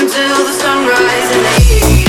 until the sunrise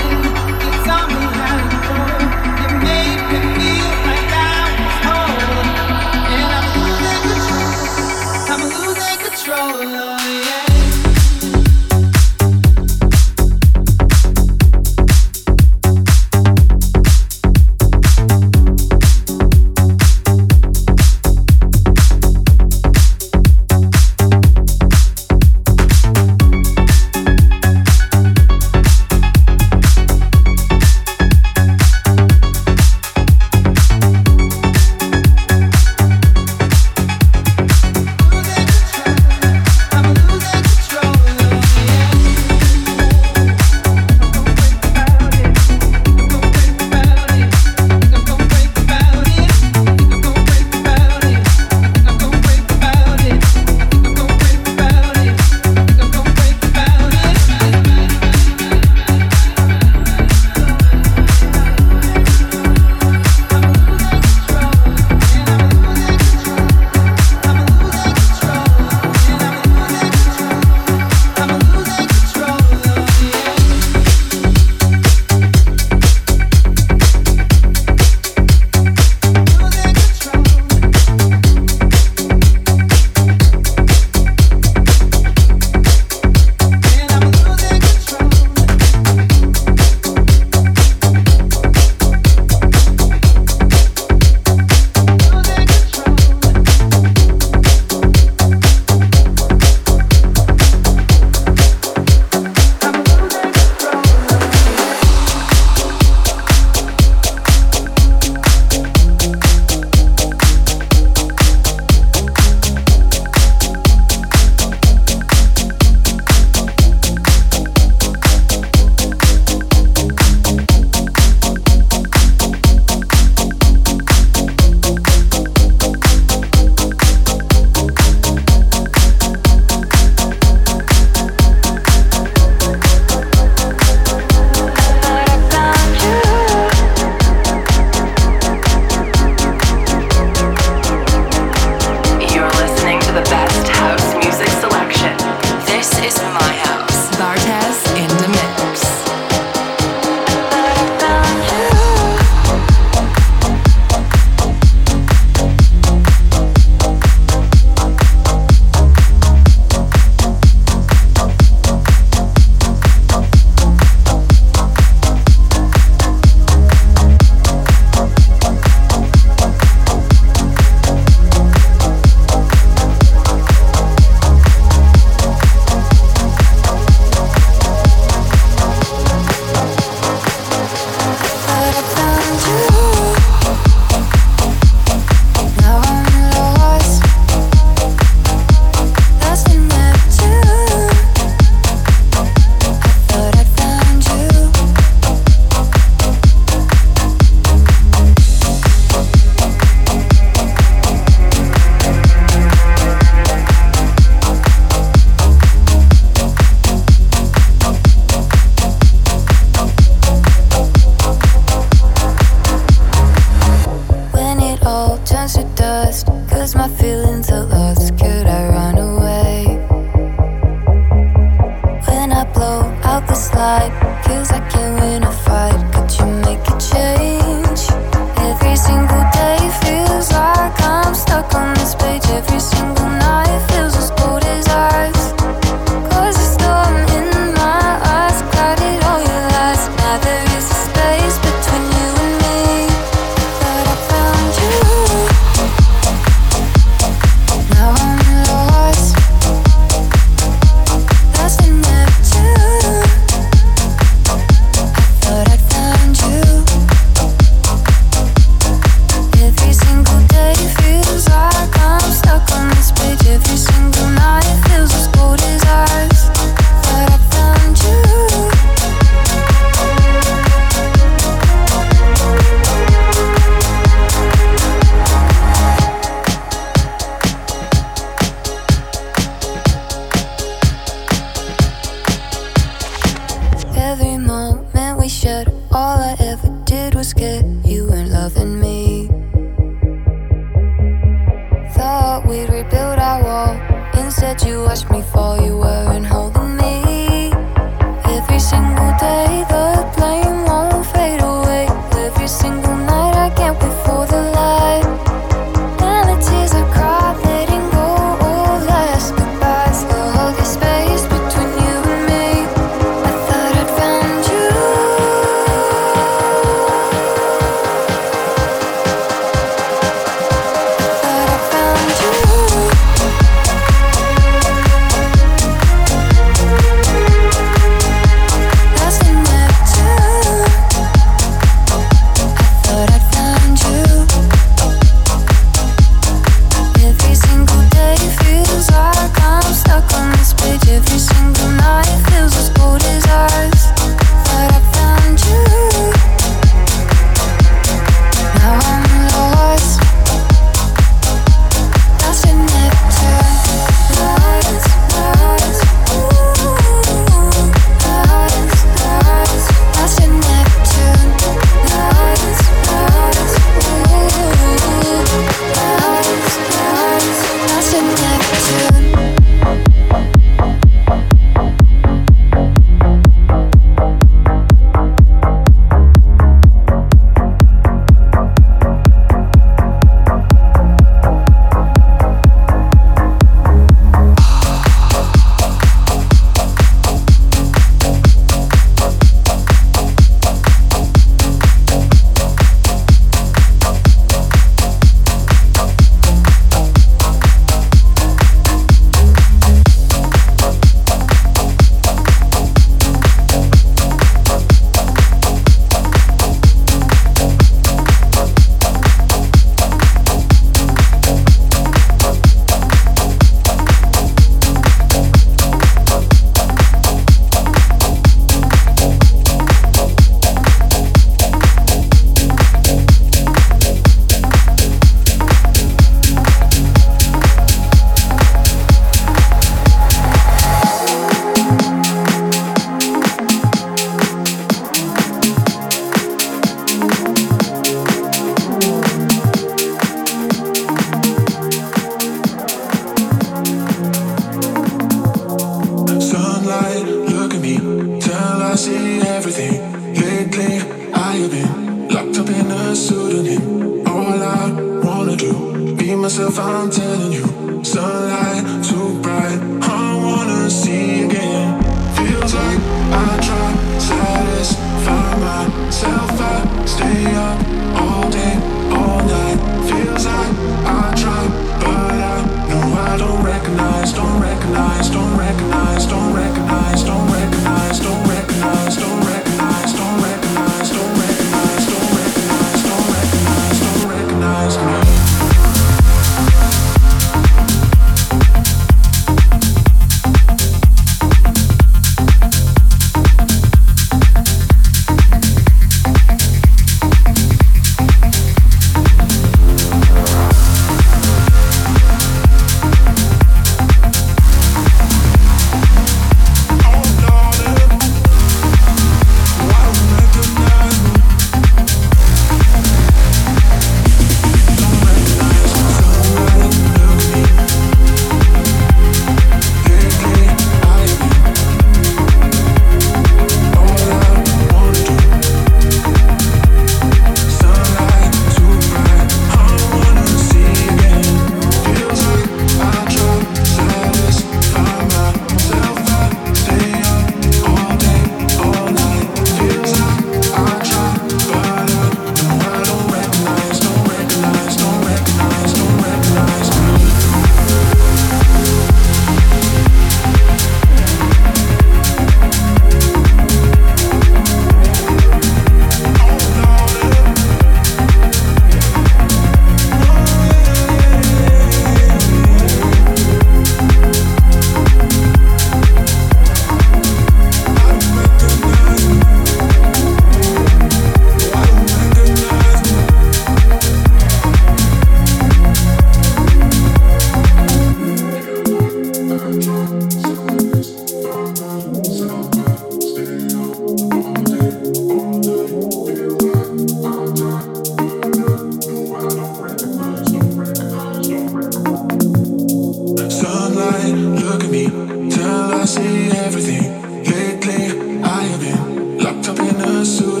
with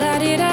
da da da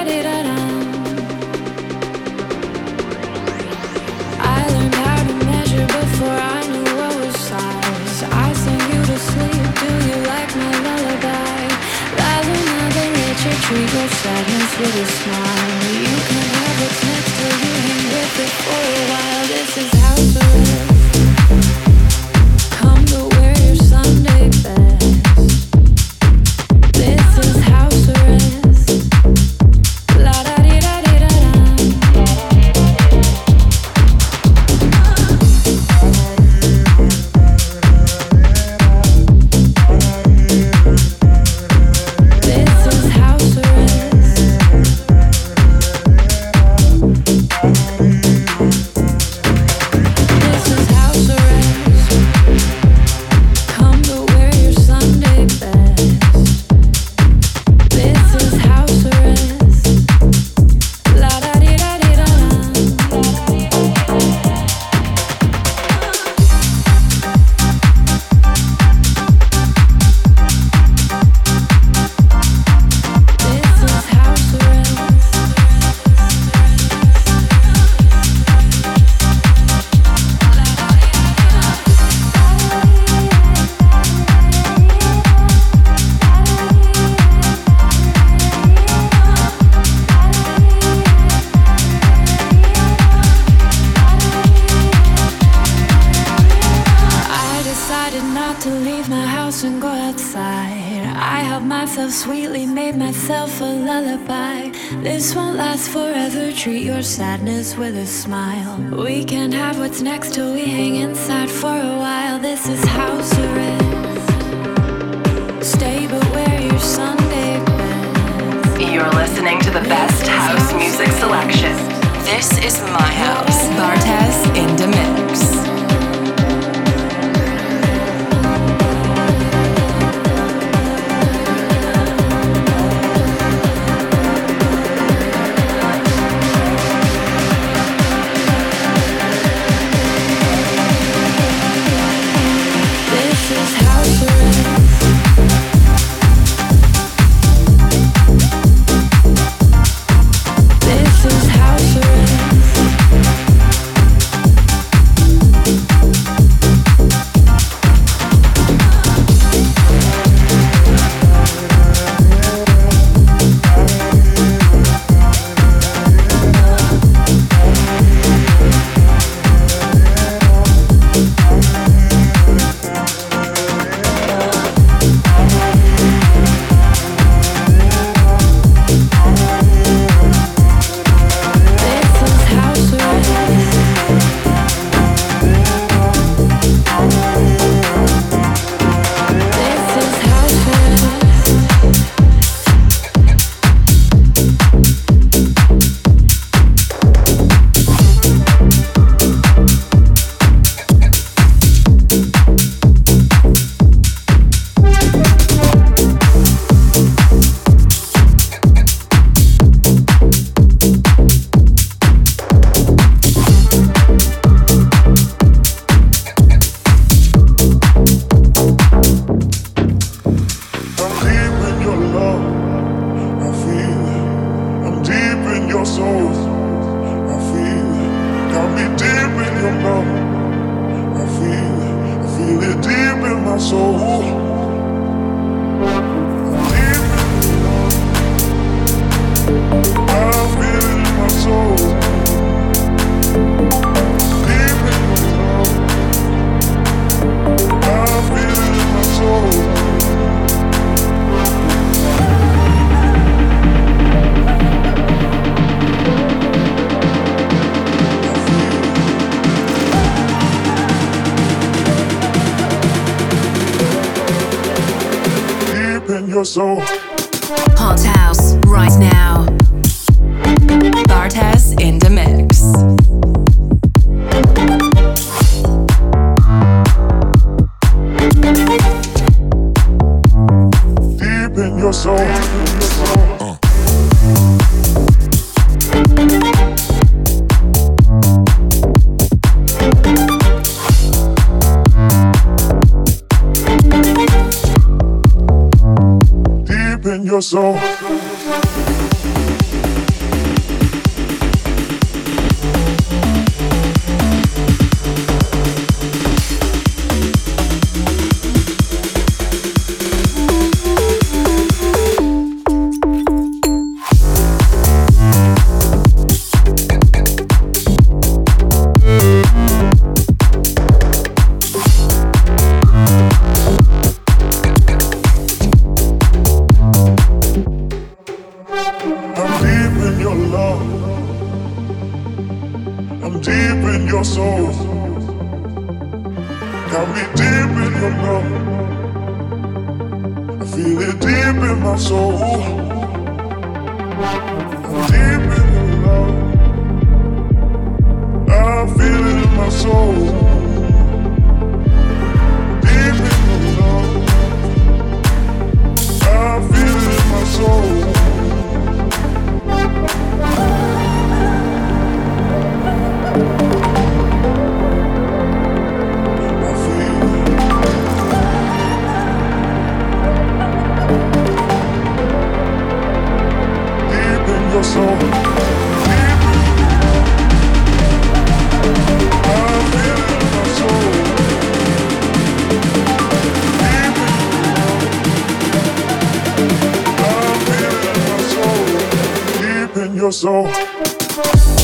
Is with a smile. We can have what's next to so your soul.